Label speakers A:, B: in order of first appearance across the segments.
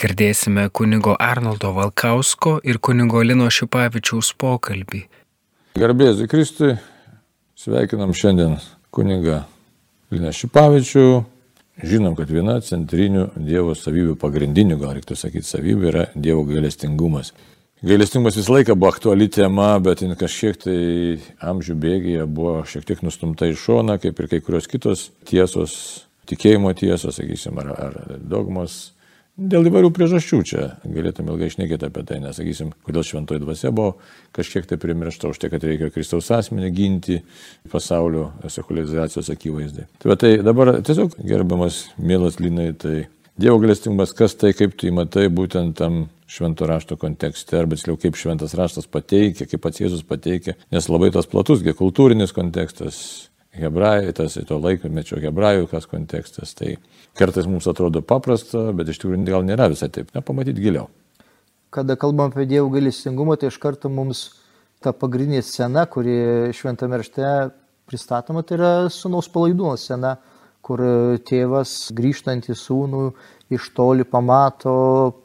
A: Girdėsime kunigo Arnoldo Valkausko ir kunigo Lino Šipavičiaus pokalbį.
B: Garbėsiu Kristui, sveikinam šiandien kunigą Liną Šipavičių. Žinom, kad viena centrinių Dievo savybių, pagrindinių, gal reiktų sakyti, savybių yra Dievo gailestingumas. Gailestingumas visą laiką buvo aktuali tema, bet jin kažkiek tai amžių bėgėje buvo šiek tiek nustumta į šoną, kaip ir kai kurios kitos tiesos, tikėjimo tiesos, sakysim, ar, ar dogmos Dėl įvairių priežasčių čia galėtume ilgai išnekėti apie tai, nesakysim, kodėl šventoji dvasia buvo kažkiek tai primiršta už tai, kad reikia Kristaus asmenį ginti pasaulio sekuliarizacijos akivaizdai. Tai, tai dabar tiesiog gerbiamas mielas linai, tai Dievo galestingumas, kas tai, kaip tu įmatai būtent tam švento rašto kontekste, arba tiksliau kaip šventas raštas pateikia, kaip pats Jėzus pateikia, nes labai tas platus, kultūrinis kontekstas, hebrajai, tas to laikmečio hebrajų kas kontekstas. Tai kartais mums atrodo paprasta, bet iš tikrųjų gal nėra visai taip. Na, pamatyti giliau.
C: Kada kalbam apie Dievo gailestingumą, tai iš karto mums ta pagrindinė scena, kuri šventame rašte pristatoma, tai yra sunaus palaidūno scena, kur tėvas grįžtant į sūnų iš toli pamato,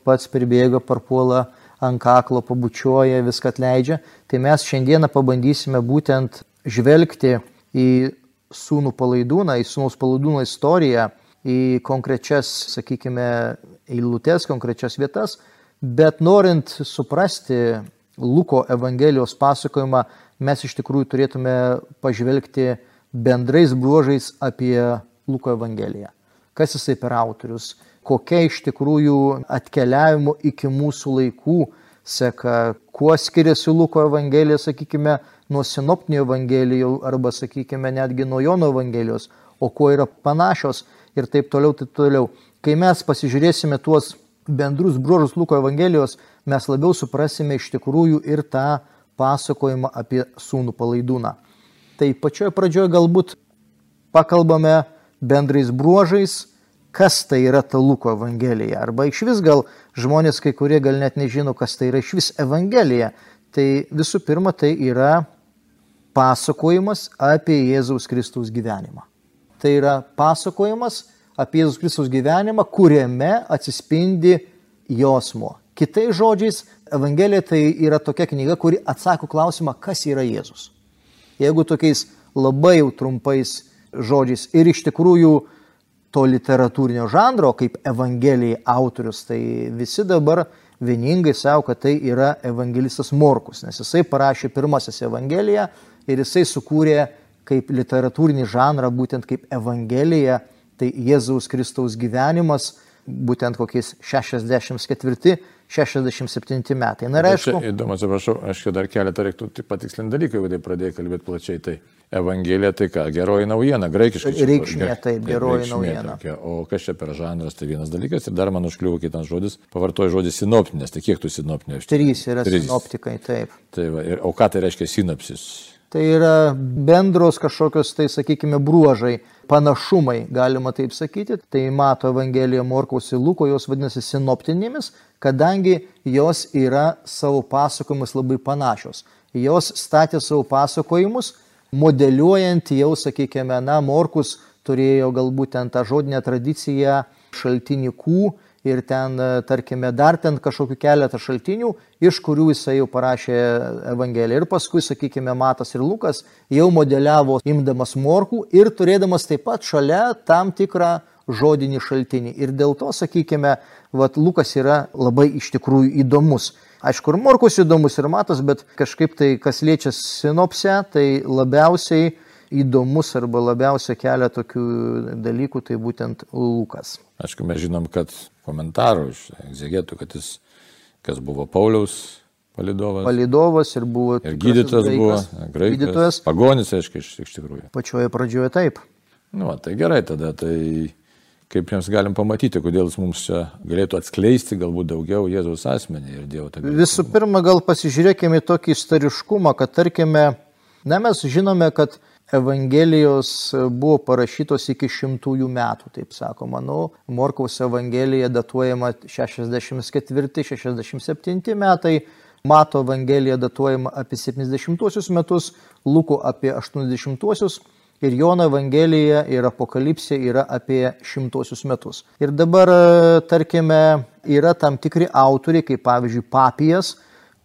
C: pats pribėga, parpuola ant kaklo, pabučiuoja, viską atleidžia. Tai mes šiandieną pabandysime būtent žvelgti į sūnų palaidūną, į sūnaus palaidūno istoriją, į konkrečias, sakykime, eilutes, konkrečias vietas, bet norint suprasti Luko Evangelijos pasakojimą, mes iš tikrųjų turėtume pažvelgti bendrais bruožais apie Luko Evangeliją. Kas jisai per autorius, kokia iš tikrųjų atkeliavimo iki mūsų laikų seka, kuo skiriasi Luko Evangelija, sakykime, nuo sinoptinių evangelijų arba, sakykime, netgi nuo Jono evangelijos, o kuo yra panašios ir taip toliau, taip toliau. Kai mes pasižiūrėsime tuos bendrus bruožus Luko evangelijos, mes labiau suprasime iš tikrųjų ir tą pasakojimą apie sūnų palaidūną. Tai pačioje pradžioje galbūt pakalbame bendrais bruožais, kas tai yra ta Luko evangelija. Arba iš vis gal žmonės kai kurie gal net nežino, kas tai yra iš vis evangelija. Tai visų pirma, tai yra pasakojimas apie Jėzaus Kristaus gyvenimą. Tai yra pasakojimas apie Jėzaus Kristaus gyvenimą, kuriame atsispindi jausmo. Kitais žodžiais, Evangelija tai yra tokia knyga, kuri atsako klausimą, kas yra Jėzus. Jeigu tokiais labai jau trumpais žodžiais ir iš tikrųjų to literatūrinio žanro, kaip Evangelija autorius, tai visi dabar vieningai savo, kad tai yra evangelistas Morkus, nes jisai parašė pirmasis Evangeliją ir jisai sukūrė kaip literatūrinį žanrą, būtent kaip Evangelija, tai Jėzaus Kristaus gyvenimas, būtent kokiais 64-67 metai. Na ir aišku.
B: Įdomu, atsiprašau, aš dar keletą reiktų tik patikslinti dalykų, jeigu tai pradėjai kalbėti plačiai. Tai Evangelija tai ką, geroji naujiena, graikiškai.
C: Reikšmė, taip, geroji naujiena.
B: Tokia. O kas čia per žanras, tai vienas dalykas. Ir dar man užkliuvo kitas žodis, pavartoju žodį sinoptinės. Tai kiek tų sinoptinės?
C: Trys yra Trys. sinoptikai, taip.
B: Tai va, ir, o ką tai reiškia sinapsis?
C: Tai yra bendros kažkokios, tai sakykime, bruožai, panašumai, galima taip sakyti. Tai mato Evangelija Morkaus ir Luko, jos vadinasi sinoptinėmis, kadangi jos yra savo pasakojimus labai panašios. Jos statė savo pasakojimus, modeliuojant jau, sakykime, na, Morkus turėjo galbūt ten tą žodinę tradiciją šaltinį kų ir ten, e, tarkime, dar ten kažkokiu keletą šaltinių, iš kurių jisai jau parašė Evangeliją. Ir paskui, sakykime, Matas ir Lukas jau modeliavo imdamas morkų ir turėdamas taip pat šalia tam tikrą žodinį šaltinį. Ir dėl to, sakykime, vat, Lukas yra labai iš tikrųjų įdomus. Aišku, ir Morkus įdomus, ir Matas, bet kažkaip tai, kas liečia sinopsę, tai labiausiai įdomus arba labiausiai kelia tokių dalykų, tai būtent Lukas.
B: Aišku, mes žinom, kad komentarų iš egzegetų, kad jis, kas buvo Pauliaus palidovas.
C: Palidovas ir buvo.
B: Ir gydytojas graikas, buvo, graikas, gydytojas. Pagonis, aišku, iš, iš tikrųjų.
C: Pačioje pradžioje taip.
B: Nu, tai gerai tada, tai kaip mes galim pamatyti, kodėl jis mums čia galėtų atskleisti galbūt daugiau Jėzaus asmenį ir Dievo tą.
C: Visų pirma, gal pasižiūrėkime į tokį istoriškumą, kad tarkime, na mes žinome, kad Evangelijos buvo parašytos iki šimtųjų metų, taip sakoma. Nu, Morkaus Evangelija datuojama 64-67 metai, Mato Evangelija datuojama apie 70 metus, Luko apie 80 ir Jono Evangelija ir Apokalipsė yra apie šimtosius metus. Ir dabar, tarkime, yra tam tikri autoriai, kaip pavyzdžiui Papijas,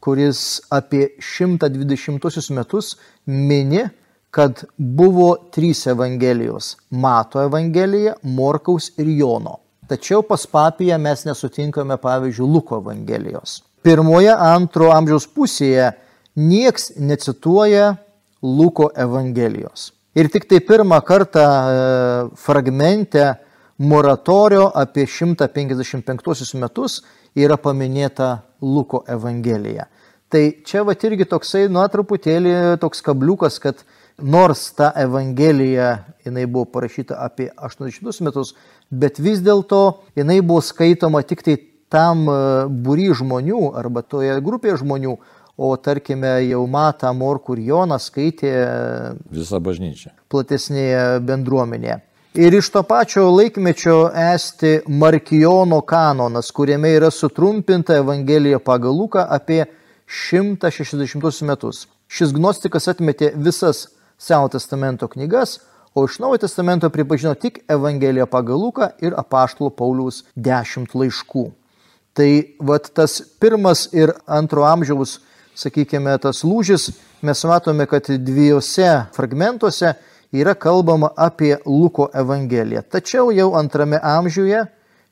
C: kuris apie 120 metus mini, kad buvo trys Evangelijos - Mato Evangelija, Morkaus ir Jono. Tačiau pas papiją mes nesutinkame, pavyzdžiui, Luko Evangelijos. Pirmoje antro amžiaus pusėje nieks necituoja Luko Evangelijos. Ir tik tai pirmą kartą e, fragmente moratorio apie 155 metus yra paminėta Luko Evangelija. Tai čia va irgi toksai, nu, truputėlį toks kabliukas, kad nors ta Evangelija, jinai buvo parašyta apie 800 metus, bet vis dėlto jinai buvo skaitoma tik tai tam e, būry žmonių arba toje grupėje žmonių, o tarkime jau Mata, Morkur ir Jonas skaitė
B: visą bažnyčią.
C: Platesnėje bendruomenėje. Ir iš to pačio laikmečio esti Markijono kanonas, kuriame yra sutrumpinta Evangelija pagal Luką apie 160 metus. Šis gnostikas atmetė visas Seno testamento knygas, o iš Naujo testamento pripažino tik Evangeliją pagal Luką ir apaštalo Pauliaus dešimt laiškų. Tai vat tas pirmas ir antro amžiaus, sakykime, tas lūžis, mes matome, kad dviejose fragmentuose yra kalbama apie Luko Evangeliją. Tačiau jau antrame amžiuje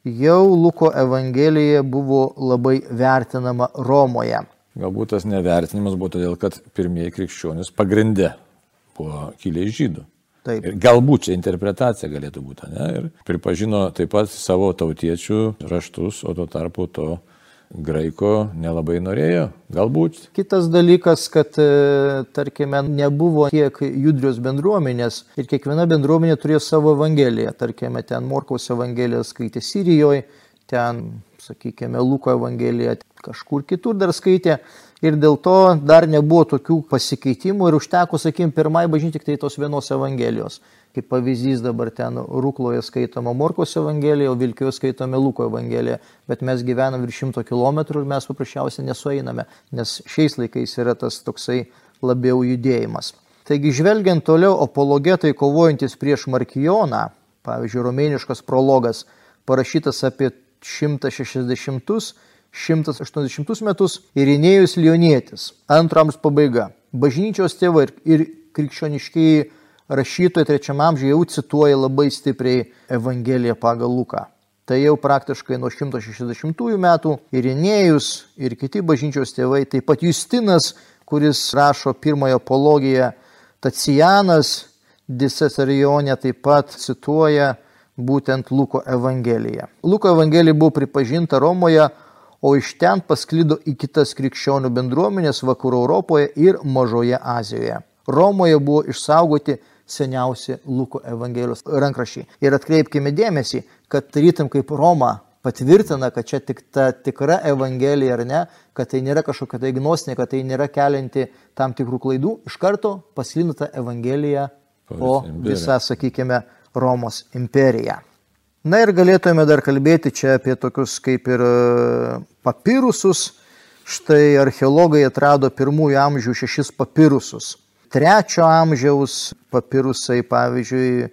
C: jau Luko Evangelija buvo labai vertinama Romoje.
B: Galbūt tas nevertinimas buvo todėl, kad pirmieji krikščionys pagrindė buvo kilę iš žydų.
C: Taip.
B: Ir galbūt čia interpretacija galėtų būti, ne? Ir pripažino taip pat savo tautiečių raštus, o tuo tarpu to graiko nelabai norėjo, galbūt.
C: Kitas dalykas, kad, e, tarkime, nebuvo tiek judrios bendruomenės ir kiekviena bendruomenė turėjo savo evangeliją. Tarkime, ten Morkaus evangeliją skaitė Sirijoje, ten, sakykime, Luko evangeliją kažkur kitur dar skaitė. Ir dėl to dar nebuvo tokių pasikeitimų ir užteko, sakykime, pirmai bažnyti tik tai tos vienos evangelijos. Kaip pavyzdys dabar ten Rukloje skaitoma Morkos evangelija, o Vilkijoje skaitome Luko evangelija, bet mes gyvenam virš šimto kilometrų ir mes paprasčiausiai nesueiname, nes šiais laikais yra tas toksai labiau judėjimas. Taigi, žvelgiant toliau, apologetai kovojantis prieš Markijoną, pavyzdžiui, romėniškas prologas, parašytas apie 160 180 metus Irinėjus Lionietis, antrams pabaiga. Bažnyčios tėvai ir, ir krikščioniškiai rašytojai trečiam amžiuje jau cituoja labai stipriai Evangeliją pagal Luką. Tai jau praktiškai nuo 160 metų Irinėjus ir kiti bažnyčios tėvai, taip pat Justinas, kuris rašo pirmąją apologiją, Tacijanas Disesarionė taip pat cituoja būtent Luko Evangeliją. Luko Evangelija buvo pripažinta Romoje o iš ten pasklido į kitas krikščionių bendruomenės vakarų Europoje ir Mažoje Azijoje. Romoje buvo išsaugoti seniausi Luko Evangelijos rankrašiai. Ir atkreipkime dėmesį, kad rytam kaip Roma patvirtina, kad čia tik ta tikra Evangelija ar ne, kad tai nėra kažkokia tai gnostinė, kad tai nėra kelianti tam tikrų klaidų, iš karto paslinta Evangelija po visą, sakykime, Romos imperiją. Na ir galėtume dar kalbėti čia apie tokius kaip ir e, papirusus. Štai archeologai atrado pirmųjų amžių šešis papirusus. Trečio amžiaus papirusai, pavyzdžiui,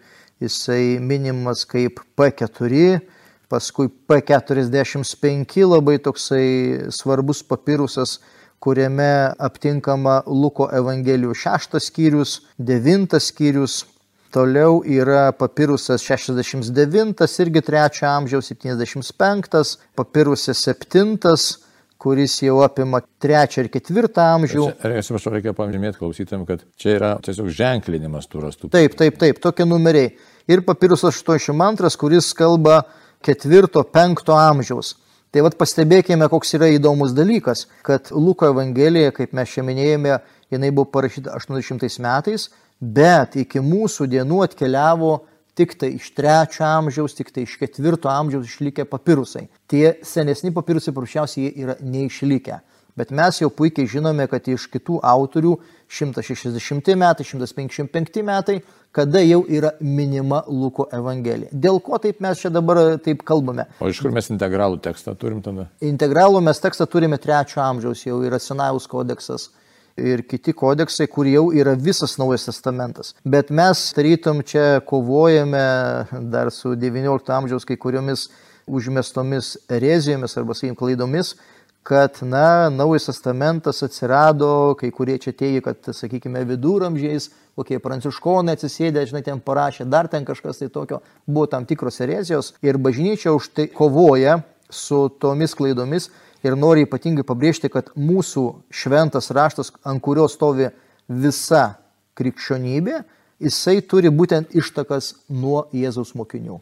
C: jisai minimas kaip P4, paskui P45 labai toksai svarbus papirusas, kuriame aptinkama Luko Evangelijų šeštas skyrius, devintas skyrius, Toliau yra papirusas 69, irgi 3 amžiaus 75, papirusas 7, kuris jau apima 3 ir 4 amžių.
B: Atsiprašau, reikia paminėti klausytėm, kad čia yra tiesiog ženklinimas tų rastų.
C: Taip, taip, taip, tokie numeriai. Ir papirusas 82, kuris kalba 4-5 amžiaus. Tai vad pastebėkime, koks yra įdomus dalykas, kad Luko Evangelija, kaip mes čia minėjome, jinai buvo parašyta 800 metais, bet iki mūsų dienų atkeliavo tik tai iš trečio amžiaus, tik tai iš ketvirto amžiaus išlikę papirusai. Tie senesni papirusai paprasčiausiai yra neišlikę. Bet mes jau puikiai žinome, kad iš kitų autorių 160 metai, 155 metai, kada jau yra minima Luko Evangelija. Dėl ko taip mes čia dabar taip kalbame?
B: O iš kur mes integralų tekstą turim tada?
C: Integralų mes tekstą turime trečio amžiaus, jau yra Sinajaus kodeksas ir kiti kodeksai, kur jau yra visas Naujas Testamentas. Bet mes tarytum čia kovojame dar su XIX amžiaus kai kuriomis užmestomis erezijomis arba, sakykim, klaidomis, kad, na, Naujas testamentas atsirado, kai kurie čia teigia, kad, sakykime, viduramžiais, kokie pranciškonai atsisėdė, žinai, ten parašė, dar ten kažkas tai tokio, buvo tam tikros erezijos ir bažnyčia už tai kovoja su tomis klaidomis ir nori ypatingai pabrėžti, kad mūsų šventas raštas, ant kurio stovi visa krikščionybė, jisai turi būtent ištakas nuo Jėzaus mokinių.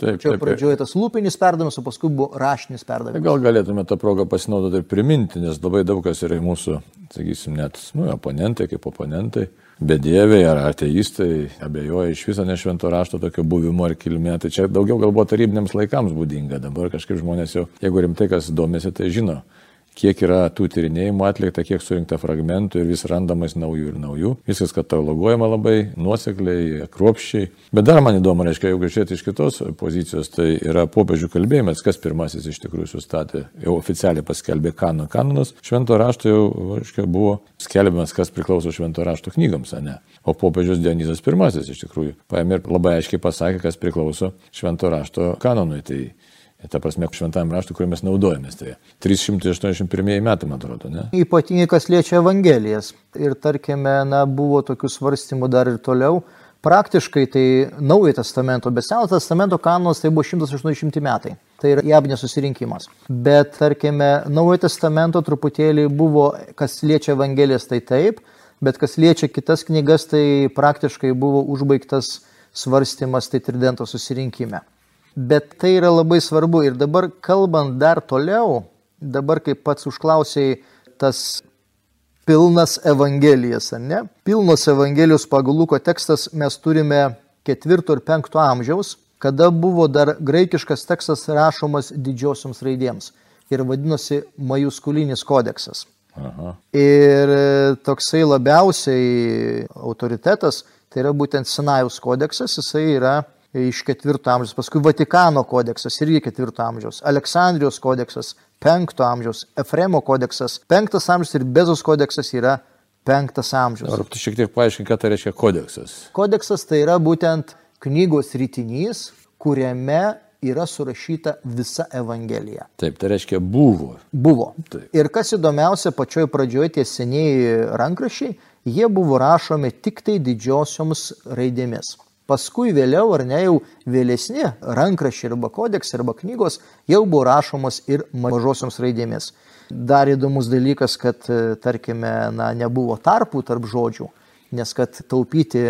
C: Taip, Čia taip, pradžioje tas lūpinis perdavimas, o paskui buvo raštinis perdavimas.
B: Gal galėtume tą progą pasinaudoti ir priminti, nes labai daug kas yra mūsų, sakysim, net nu, oponentai kaip oponentai, bedieviai ar ateistai abejoja iš viso nešvento rašto tokio buvimo ar kilmė. Tai čia daugiau galbūt tarybiniams laikams būdinga. Dabar kažkaip žmonės jau, jeigu rimtai kas domisi, tai žino kiek yra tų tyrinėjimų atlikta, kiek surinkta fragmentų ir vis randamas naujų ir naujų. Viskas kataloguojama labai nuosekliai, kruopščiai. Bet dar man įdomu, reiškia, jeigu žiūrėti iš kitos pozicijos, tai yra popiežių kalbėjimas, kas pirmasis iš tikrųjų sustatė, jau oficialiai paskelbė kanon. Kanonas švento rašto jau, reiškia, buvo skelbiamas, kas priklauso švento rašto knygoms, ne? O popiežius Dionizas pirmasis iš tikrųjų paėmė ir labai aiškiai pasakė, kas priklauso švento rašto kanonui. Tai ta prasme, šventam raštui, kurį mes naudojamės. Tai 381 metai, man atrodo, ne?
C: Ypatingai, kas liečia Evangelijas. Ir tarkime, na, buvo tokių svarstymų dar ir toliau. Praktiškai tai Naujojo testamento, bet Seno testamento kanonas tai buvo 180 metai. Tai yra jabnės susirinkimas. Bet, tarkime, Naujojo testamento truputėlį buvo, kas liečia Evangelijas, tai taip, bet kas liečia kitas knygas, tai praktiškai buvo užbaigtas svarstymas tai Tridento susirinkime. Bet tai yra labai svarbu ir dabar kalbant dar toliau, dabar kaip pats užklausėjai, tas pilnas Evangelijas, ar ne? Pilnos Evangelijos pagal Luko tekstas mes turime ketvirto ir penkto amžiaus, kada buvo dar graikiškas tekstas rašomas didžiosioms raidėms ir vadinosi majuskulinis kodeksas. Aha. Ir toksai labiausiai autoritetas, tai yra būtent Sinajaus kodeksas, jisai yra iš ketvirto amžiaus, paskui Vatikano kodeksas irgi ketvirto amžiaus, Aleksandrijos kodeksas penkto amžiaus, Efremo kodeksas penktas amžiaus ir Bezos kodeksas yra penktas amžiaus.
B: Ar tu šiek tiek paaiškink, ką tai reiškia kodeksas?
C: Kodeksas tai yra būtent knygos rytinys, kuriame yra surašyta visa Evangelija.
B: Taip, tai reiškia buvo.
C: Buvo. Taip. Ir kas įdomiausia, pačioj pradžioje tie senieji rankrašiai, jie buvo rašomi tik tai didžiosioms raidėmis. Paskui vėliau, ar ne jau vėlesni rankrašiai arba kodeksai arba knygos jau buvo rašomos ir mažosioms raidėmis. Dar įdomus dalykas, kad, tarkime, na, nebuvo tarpų tarp žodžių, nes kad taupyti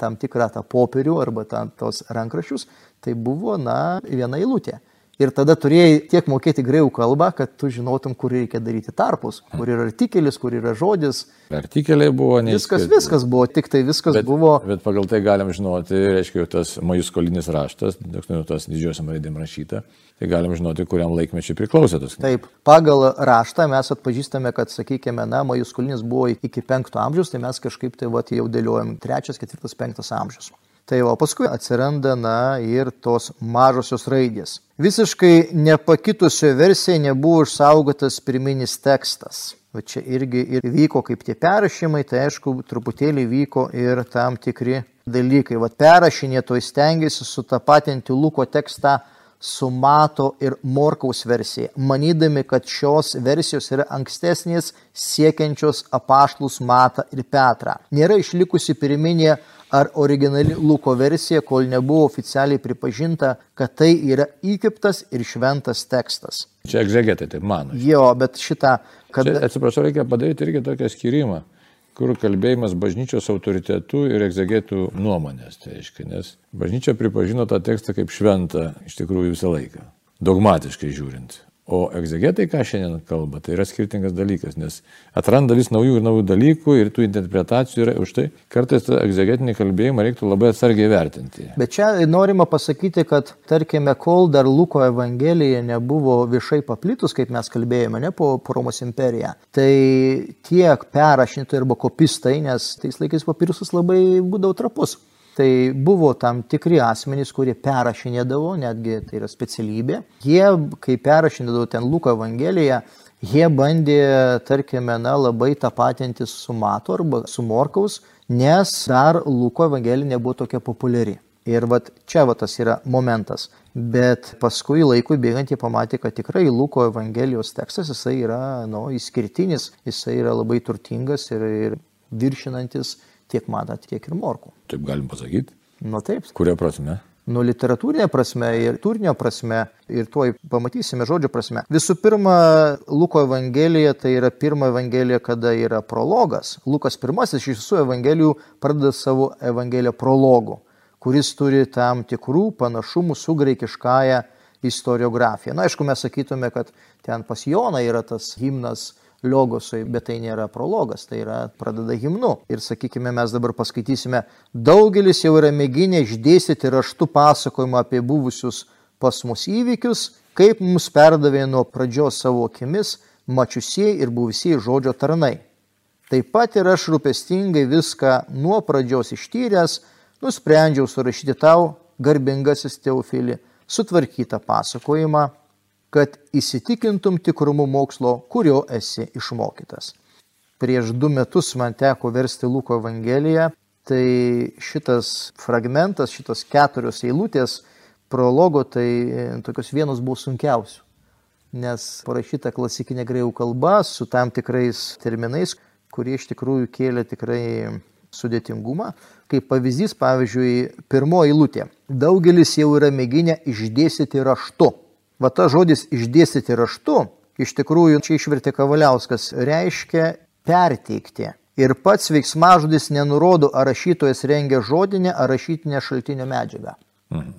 C: tam tikrą tą popierių arba tam, tos rankraščius, tai buvo, na, viena eilutė. Ir tada turėjai tiek mokėti greikų kalbą, kad tu žinotum, kur reikia daryti tarpus, kur yra artikelis, kur yra žodis.
B: Artikeliai buvo ne.
C: Viskas, viskas buvo, tik tai viskas
B: bet,
C: buvo.
B: Bet pagal tai galim žinoti, reiškia, tas majuskolinis raštas, nu, tas didžiosiam raidėm rašyta, tai galim žinoti, kuriam laikmečiui priklausė tas.
C: Taip, pagal raštą mes atpažįstame, kad, sakykime, na, majuskolinis buvo iki 5 amžiaus, tai mes kažkaip tai va, jau dėliojam 3, 4, 5 amžius. Tai o paskui atsiranda, na, ir tos mažosios raidės. Visiškai nepakitusio versijai nebuvo išsaugotas pirminis tekstas. O čia irgi ir vyko kaip tie perrašymai, tai aišku, truputėlį vyko ir tam tikri dalykai. Vat perrašinėtojai stengiasi sutapatinti Luko tekstą su Mato ir Morkaus versija, manydami, kad šios versijos yra ankstesnės siekiančios apaštlus Matą ir Petrą. Nėra išlikusi pirminė ar originali Luko versija, kol nebuvo oficialiai pripažinta, kad tai yra įkiptas ir šventas tekstas.
B: Čia egzegetai taip mano.
C: Jo, bet šitą,
B: kad... Čia, atsiprašau, reikia padaryti irgi tokią skirimą, kur kalbėjimas bažnyčios autoritetų ir egzegetų nuomonės. Tai aiškiai, nes bažnyčia pripažino tą tekstą kaip šventą iš tikrųjų visą laiką, dogmatiškai žiūrint. O egzegetai, ką šiandien kalba, tai yra skirtingas dalykas, nes atranda vis naujų ir naujų dalykų ir tų interpretacijų yra už tai kartais tą egzegetinį kalbėjimą reiktų labai atsargiai vertinti.
C: Bet čia norima pasakyti, kad tarkime, kol dar Luko Evangelija nebuvo viešai paplitus, kaip mes kalbėjome, ne po Romos imperiją, tai tiek perrašintojai arba kopistai, nes tais laikais papirusas labai būdavo trapus Tai buvo tam tikri asmenys, kurie perrašinėdavo, netgi tai yra specialybė. Jie, kai perrašinėdavo ten Luko Evangeliją, jie bandė, tarkime, na, labai tapatinti su Mato arba su Morkaus, nes dar Luko Evangelija nebuvo tokia populiari. Ir vat čia va tas yra momentas. Bet paskui laikui bėgant jie pamatė, kad tikrai Luko Evangelijos tekstas jisai yra nu, išskirtinis, jisai yra labai turtingas ir, ir viršinantis tiek matą, tiek ir morkų.
B: Taip galim pasakyti.
C: Nu taip.
B: Kuria prasme?
C: Nu, literatūrinė prasme ir turinio prasme, ir tuoj pamatysime žodžio prasme. Visų pirma, Luko Evangelija tai yra pirma Evangelija, kada yra prologas. Lukas pirmasis iš visų Evangelijų pradeda savo Evangeliją prologu kuris turi tam tikrų panašumų su graikiškąja istoriografija. Na, aišku, mes sakytume, kad ten pas Joną yra tas himnas Liogosui, bet tai nėra prologas, tai yra pradeda himnu. Ir sakykime, mes dabar paskaitysime, daugelis jau yra mėginę išdėstyti raštų pasakojimą apie buvusius pas mus įvykius, kaip mums perdavė nuo pradžios savo akimis mačiusieji ir buvusieji žodžio tarnai. Taip pat ir aš rūpestingai viską nuo pradžios ištyręs, nusprendžiau surašyti tau, garbingasis Teofilį, sutvarkytą pasakojimą, kad įsitikintum tikrumu mokslo, kurio esi išmokytas. Prieš du metus man teko versti Luko Evangeliją, tai šitas fragmentas, šitos keturios eilutės prologo, tai e, tokios vienos buvo sunkiausių, nes parašyta klasikinė greikų kalba su tam tikrais terminais, kurie iš tikrųjų kėlė tikrai sudėtingumą. Kaip pavyzdys, pavyzdžiui, pirmoji eilutė. Daugelis jau yra mėginę išdėstyti raštu. Va ta žodis išdėstyti raštu, iš tikrųjų čia išvertė Kavaliauskas, reiškia perteikti. Ir pats veiksmažodis nenurodo, ar rašytojas rengia žodinę ar rašytinę šaltinio medžiagą. Mhm.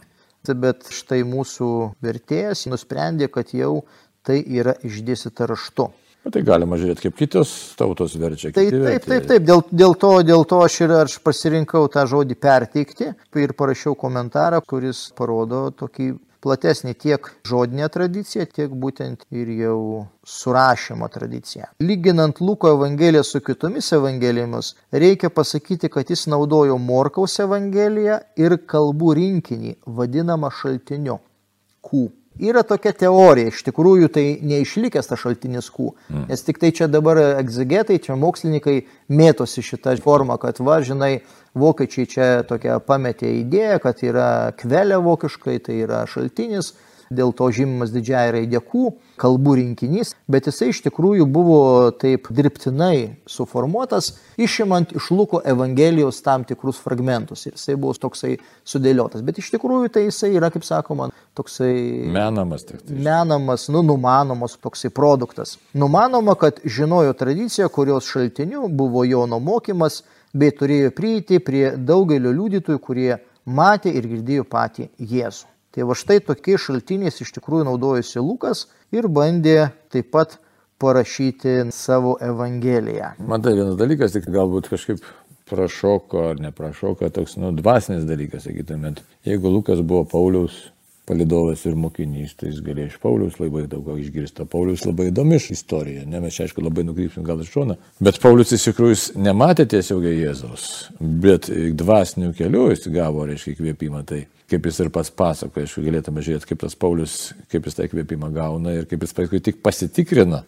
C: Bet štai mūsų vertėjas nusprendė, kad jau tai yra išdėstyta raštu.
B: Bet tai galima žiūrėti, kaip kitos tautos verčia.
C: Tai, taip, taip, taip, dėl, dėl, to, dėl to aš ir aš pasirinkau tą žodį perteikti ir parašiau komentarą, kuris parodo tokį platesnį tiek žodinę tradiciją, tiek būtent ir jau surašymo tradiciją. Lyginant Luko Evangeliją su kitomis Evangelijomis, reikia pasakyti, kad jis naudojo Morkaus Evangeliją ir kalbų rinkinį, vadinamą šaltiniu - kū. Yra tokia teorija, iš tikrųjų tai neišlikęs tas šaltinis kų, mm. nes tik tai čia dabar egzegetai, čia mokslininkai mėtosi šitą formą, kad va, žinai, vokiečiai čia tokia pametė idėją, kad yra kvelė vokiškai, tai yra šaltinis, dėl to žymimas didžiai raidė Q, kalbų rinkinys, bet jisai iš tikrųjų buvo taip dirbtinai suformuotas, išimant iš Luko Evangelijos tam tikrus fragmentus ir jisai buvo toksai sudėliotas, bet iš tikrųjų tai jisai yra, kaip sakoma, toksai...
B: Menamas, tik tai.
C: Menamas, nu, numanomas toksai produktas. Numanoma, kad žinojo tradiciją, kurios šaltiniu buvo Jono mokymas, bei turėjo prieiti prie daugelio liudytojų, kurie matė ir girdėjo patį Jėzų. Tai va štai tokiais šaltiniais iš tikrųjų naudojosi Lukas ir bandė taip pat parašyti savo Evangeliją.
B: Man tai vienas dalykas, tik galbūt kažkaip prašoko ar neprašoko, toks nu, dvasinis dalykas, sakytumėt. Jeigu Lukas buvo Pauliaus palidovas ir mokinys, tai jis galėjo iš Paulius labai daug ką išgirsti. Paulius labai įdomi istorija, ne mes čia aišku labai nukrypsim gal iš šoną, bet Paulius iš tikrųjų nematė tiesiogiai Jėzaus, bet dvasinių kelių jis gavo, reiškia, įkvėpimą. Tai kaip jis ir pats pasakoja, aišku, galėtume žiūrėti, kaip tas Paulius, kaip jis tą įkvėpimą gauna ir kaip jis paskui tik pasitikrina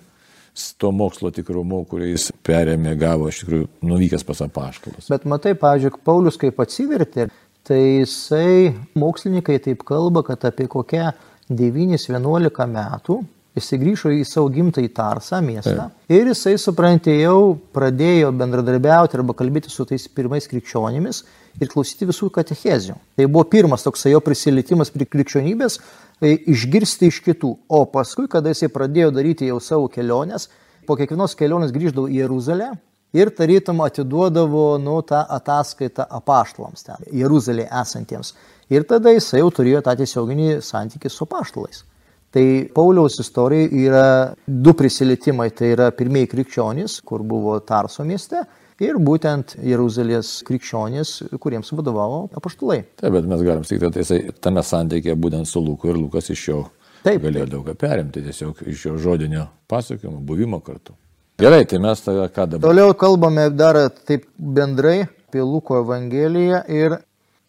B: to mokslo tikrumu, kurį jis perėmė, gavo iš tikrųjų nuvykęs pas apaštalus.
C: Bet matai, pavyzdžiui, Paulius kaip atsivertė, tai jisai, mokslininkai taip kalba, kad apie kokią 9-11 metų jisai grįžo į savo gimtąjį Tarsą miestą Taip. ir jisai, suprantate, jau pradėjo bendradarbiauti arba kalbėti su tais pirmais krikščionimis ir klausyti visų katechezijų. Tai buvo pirmas toksai jo prisilietimas prie krikščionybės, tai išgirsti iš kitų. O paskui, kada jisai pradėjo daryti jau savo keliones, po kiekvienos kelionės grįždavo į Jeruzalę ir tarytum atiduodavo nu, tą ataskaitą apaštalams ten, Jeruzalėje esantiems. Ir tada jisai jau turėjo tą tiesioginį santykį su apaštalais. Tai Pauliaus istorija yra du prisilietimai. Tai yra pirmieji krikščionys, kur buvo Tarso mieste, ir būtent Jeruzalės krikščionys, kuriems vadovavo apaštalai.
B: Taip, bet mes galim sakyti, kad jisai tame santykėje būtent su Luku ir Lukas iš jo Taip. galėjo daug ką perimti, tiesiog iš jo žodinio pasakojimo, buvimo kartu. Gerai, tai mes tada ką dabar?
C: Toliau kalbame dar taip bendrai apie Luko Evangeliją ir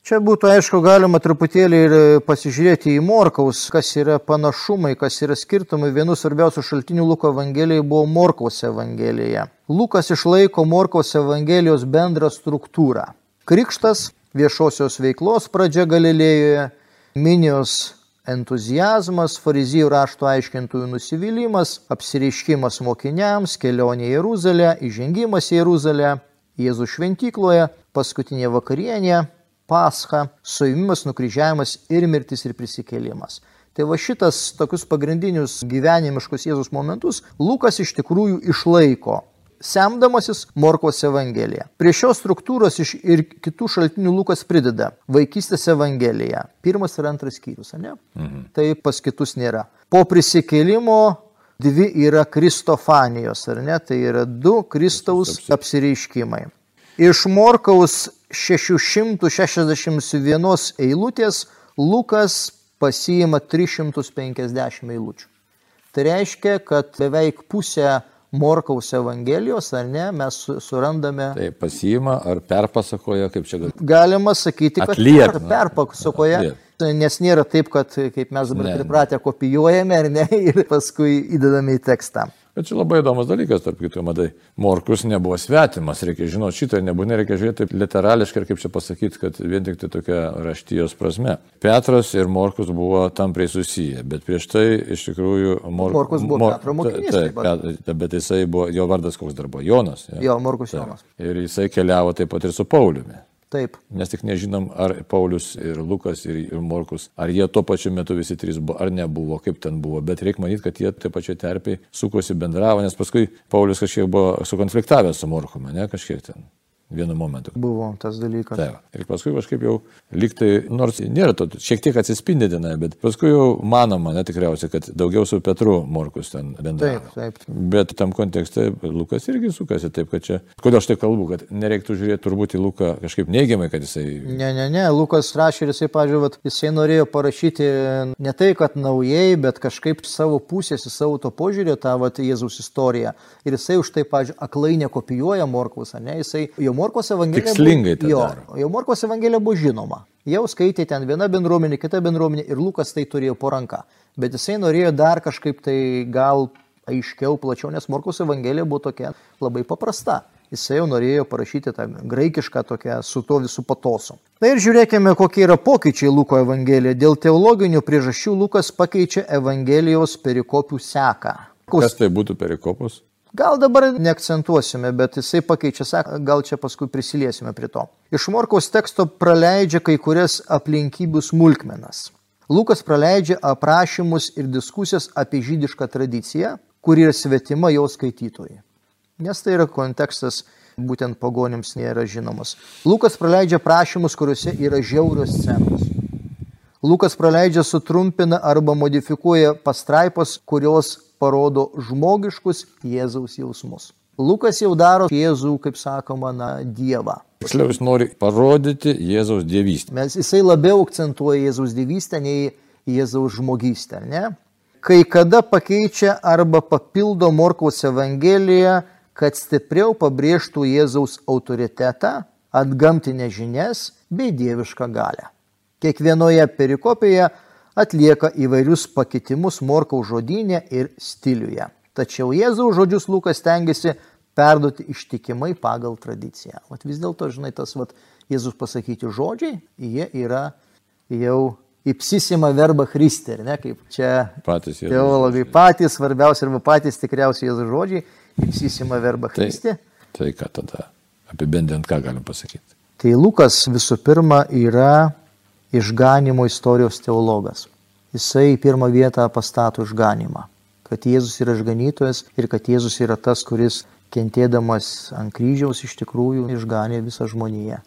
C: čia būtų aišku galima truputėlį ir pasižiūrėti į Morkaus, kas yra panašumai, kas yra skirtumai. Vienu svarbiausių šaltinių Luko Evangelijai buvo Morkaus Evangelija. Lukas išlaiko Morkaus Evangelijos bendrą struktūrą. Krikštas, viešosios veiklos pradžia Galilėjoje, minijos entuzijazmas, farizyjų rašto aiškintųjų nusivylimas, apsireiškimas mokiniams, kelionė į Jeruzalę, įžengimas į Jeruzalę, Jėzų šventykloje, paskutinė vakarienė, pascha, suimimas, nukryžiavimas ir mirtis ir prisikėlimas. Tai va šitas tokius pagrindinius gyvenimiškus Jėzus momentus Lukas iš tikrųjų išlaiko semdamasis Morkos Evangeliją. Prie šios struktūros iš ir kitų šaltinių Lukas prideda vaikystės Evangeliją. Pirmas ir antras skyrius, ne? Mhm. Tai pas kitus nėra. Po prisikėlimo dvi yra Kristofanijos, ar ne? Tai yra du Kristaus apsireiškimai. Iš Morkaus 661 eilutės Lukas pasiima 350 eilučių. Tai reiškia, kad beveik pusę Morkaus Evangelijos, ar ne, mes surandame.
B: Tai pasiima ar perpasakoja, kaip čia galima.
C: Galima sakyti, kad
B: Atliep,
C: per, perpasakoja. Atliep. Nes nėra taip, kad kaip mes dabar pripratę kopijuojame ar ne ir paskui įdedame į tekstą.
B: Bet čia labai įdomus dalykas, tarp kitų, matai, Morkus nebuvo svetimas, reikia žinoti šitą, nebūtinai reikia žiūrėti taip literališkai ir kaip čia pasakyti, kad vien tik tai tokia raštijos prasme. Petras ir Morkus buvo tampriai susiję, bet prieš tai iš tikrųjų
C: Mor... Morkus buvo Mor... Petro mokinys.
B: Taip, taip, bet jisai buvo, jo vardas koks dar buvo, Jonas.
C: Ja? Jo, Morkus Jonas.
B: Ir jisai keliavo taip pat ir su Pauliumi.
C: Taip.
B: Mes tik nežinom, ar Paulius ir Lukas ir, ir Morkus, ar jie tuo pačiu metu visi trys buvo, ar nebuvo, kaip ten buvo. Bet reikia manyti, kad jie taip pačiai terpiai sukosi bendravo, nes paskui Paulius kažkiek buvo sukonfliktavęs su Morkumi, ne kažkiek ten vienu momentu.
C: Buvo tas dalykas.
B: Taip. Ir paskui kažkaip jau liktai, nors nėra to, šiek tiek atsispindi tenai, bet paskui jau manoma, ne tikriausiai, kad daugiau su Petru Morkus ten bendravo.
C: Taip, taip.
B: Bet tam kontekste Lukas irgi sukasi taip, kad čia, kodėl aš tai kalbu, kad nereiktų žiūrėti turbūt į Luką kažkaip neigiamai, kad jisai...
C: Ne, ne, ne, Lukas rašė ir jisai, pažiūrėjau, jisai norėjo parašyti ne tai, kad naujai, bet kažkaip savo pusės, savo to požiūrį tą vat, Jėzaus istoriją. Ir jisai už tai, pažiūrėjau, aklai nekopijuoja Morkaus, ne, jisai jo Morkos Evangelija.
B: Tikslingai tai
C: jo,
B: daro.
C: jau Morkos Evangelija buvo žinoma. Jau skaitė ten viena bendruomenė, kita bendruomenė ir Lukas tai turėjo po ranka. Bet jisai norėjo dar kažkaip tai gal aiškiau, plačiau, nes Morkos Evangelija buvo tokia labai paprasta. Jisai jau norėjo parašyti tą graikišką tokią su to visų patosu. Na ir žiūrėkime, kokie yra pokyčiai Luko Evangelijoje. Dėl teologinių priežasčių Lukas pakeičia Evangelijos perikopių seką.
B: Kas tai būtų perikopus?
C: Gal dabar neakcentuosime, bet jisai pakeičia, sako, gal čia paskui prisiliesime prie to. Iš Morkaus teksto praleidžia kai kurias aplinkybių smulkmenas. Lukas praleidžia aprašymus ir diskusijas apie žydišką tradiciją, kuri yra svetima jo skaitytojai. Nes tai yra kontekstas būtent pagonims nėra žinomas. Lukas praleidžia prašymus, kuriuose yra žiaurios scenos. Lukas praleidžia, sutrumpina arba modifikuoja pastraipos, kurios parodo žmogiškus Jėzaus jausmus. Lukas jau daro Jėzų, kaip sakoma, na, Dievą.
B: Tiksliau, jis nori parodyti Jėzaus dievystę.
C: Mes jisai labiau akcentuoja Jėzaus dievystę nei Jėzaus žmogystę, ne? Kai kada pakeičia arba papildo Morkaus Evangeliją, kad stipriau pabrėžtų Jėzaus autoritetą, atgamtinę žinias bei dievišką galę. Kiekvienoje perikopėje atlieka įvairius pakitimus Morkaus žodynė ir stiliuje. Tačiau Jėzaus žodžius Lukas tengiasi perduoti ištikimai pagal tradiciją. Vat vis dėlto, žinai, tas vat, Jėzus pasakyti žodžiai, jie yra jau įpsisima verba Christi, ne, kaip čia
B: Patys Jėzaus
C: teologai patys, svarbiausia arba patys tikriausiai Jėzus žodžiai, įpsisima verba Christi.
B: Tai, tai ką tada? Apibendrint, ką galim pasakyti?
C: Tai Lukas visų pirma yra išganimo istorijos teologas. Jisai į pirmą vietą pastato išganimą. Kad Jėzus yra išganytojas ir kad Jėzus yra tas, kuris kentėdamas ant kryžiaus iš tikrųjų išganė visą žmoniją.